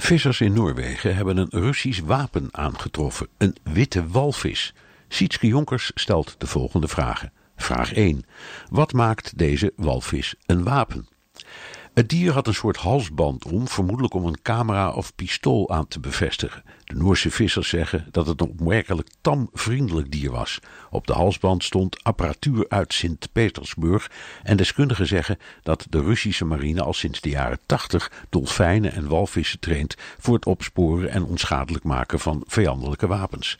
Vissers in Noorwegen hebben een Russisch wapen aangetroffen, een witte walvis. Sietske Jonkers stelt de volgende vragen. Vraag 1. Wat maakt deze walvis een wapen? Het dier had een soort halsband om, vermoedelijk om een camera of pistool aan te bevestigen. De Noorse vissers zeggen dat het een opmerkelijk tam vriendelijk dier was. Op de halsband stond apparatuur uit Sint-Petersburg en deskundigen zeggen dat de Russische marine al sinds de jaren 80 dolfijnen en walvissen traint voor het opsporen en onschadelijk maken van vijandelijke wapens.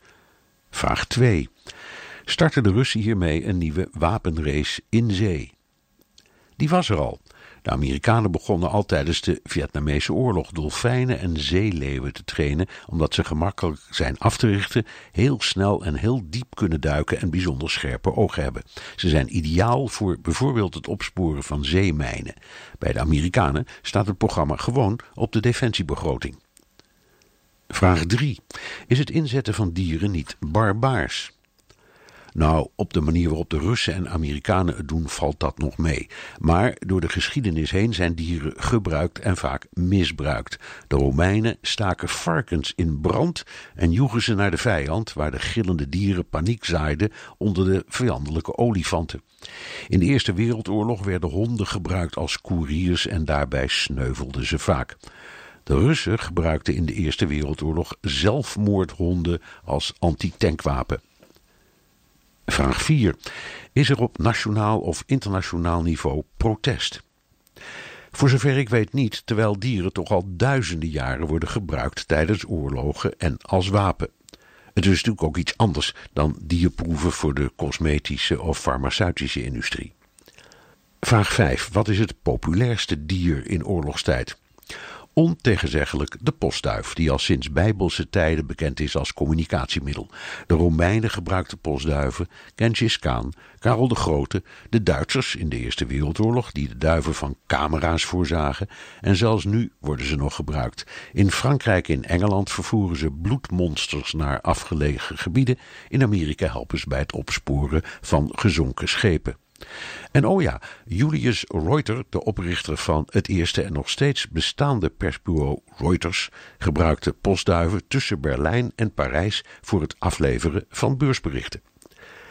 Vraag 2. Starten de Russen hiermee een nieuwe wapenrace in zee? Die was er al. De Amerikanen begonnen al tijdens de Vietnamese oorlog dolfijnen en zeeleeuwen te trainen, omdat ze gemakkelijk zijn af te richten, heel snel en heel diep kunnen duiken en bijzonder scherpe ogen hebben. Ze zijn ideaal voor bijvoorbeeld het opsporen van zeemijnen. Bij de Amerikanen staat het programma gewoon op de defensiebegroting. Vraag 3. Is het inzetten van dieren niet barbaars? Nou, op de manier waarop de Russen en Amerikanen het doen, valt dat nog mee. Maar door de geschiedenis heen zijn dieren gebruikt en vaak misbruikt. De Romeinen staken varkens in brand en joegen ze naar de vijand, waar de gillende dieren paniek zaaiden onder de vijandelijke olifanten. In de Eerste Wereldoorlog werden honden gebruikt als koeriers en daarbij sneuvelden ze vaak. De Russen gebruikten in de Eerste Wereldoorlog zelfmoordhonden als anti-tankwapen. Vraag 4. Is er op nationaal of internationaal niveau protest? Voor zover ik weet niet, terwijl dieren toch al duizenden jaren worden gebruikt tijdens oorlogen en als wapen. Het is natuurlijk ook iets anders dan dierproeven voor de cosmetische of farmaceutische industrie. Vraag 5. Wat is het populairste dier in oorlogstijd? Ontegenzeggelijk de postduif, die al sinds bijbelse tijden bekend is als communicatiemiddel. De Romeinen gebruikten postduiven, Genghis Khan, Karel de Grote, de Duitsers in de Eerste Wereldoorlog, die de duiven van camera's voorzagen, en zelfs nu worden ze nog gebruikt. In Frankrijk en Engeland vervoeren ze bloedmonsters naar afgelegen gebieden, in Amerika helpen ze bij het opsporen van gezonken schepen. En oh ja, Julius Reuter, de oprichter van het eerste en nog steeds bestaande persbureau Reuters, gebruikte postduiven tussen Berlijn en Parijs voor het afleveren van beursberichten.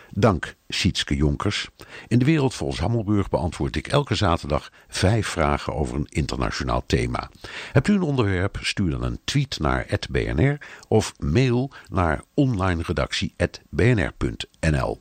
Dank, Sietske Jonkers. In de wereld volgens Hammelburg beantwoord ik elke zaterdag vijf vragen over een internationaal thema. Hebt u een onderwerp? Stuur dan een tweet naar @bnr of mail naar onlineredactie@bnr.nl.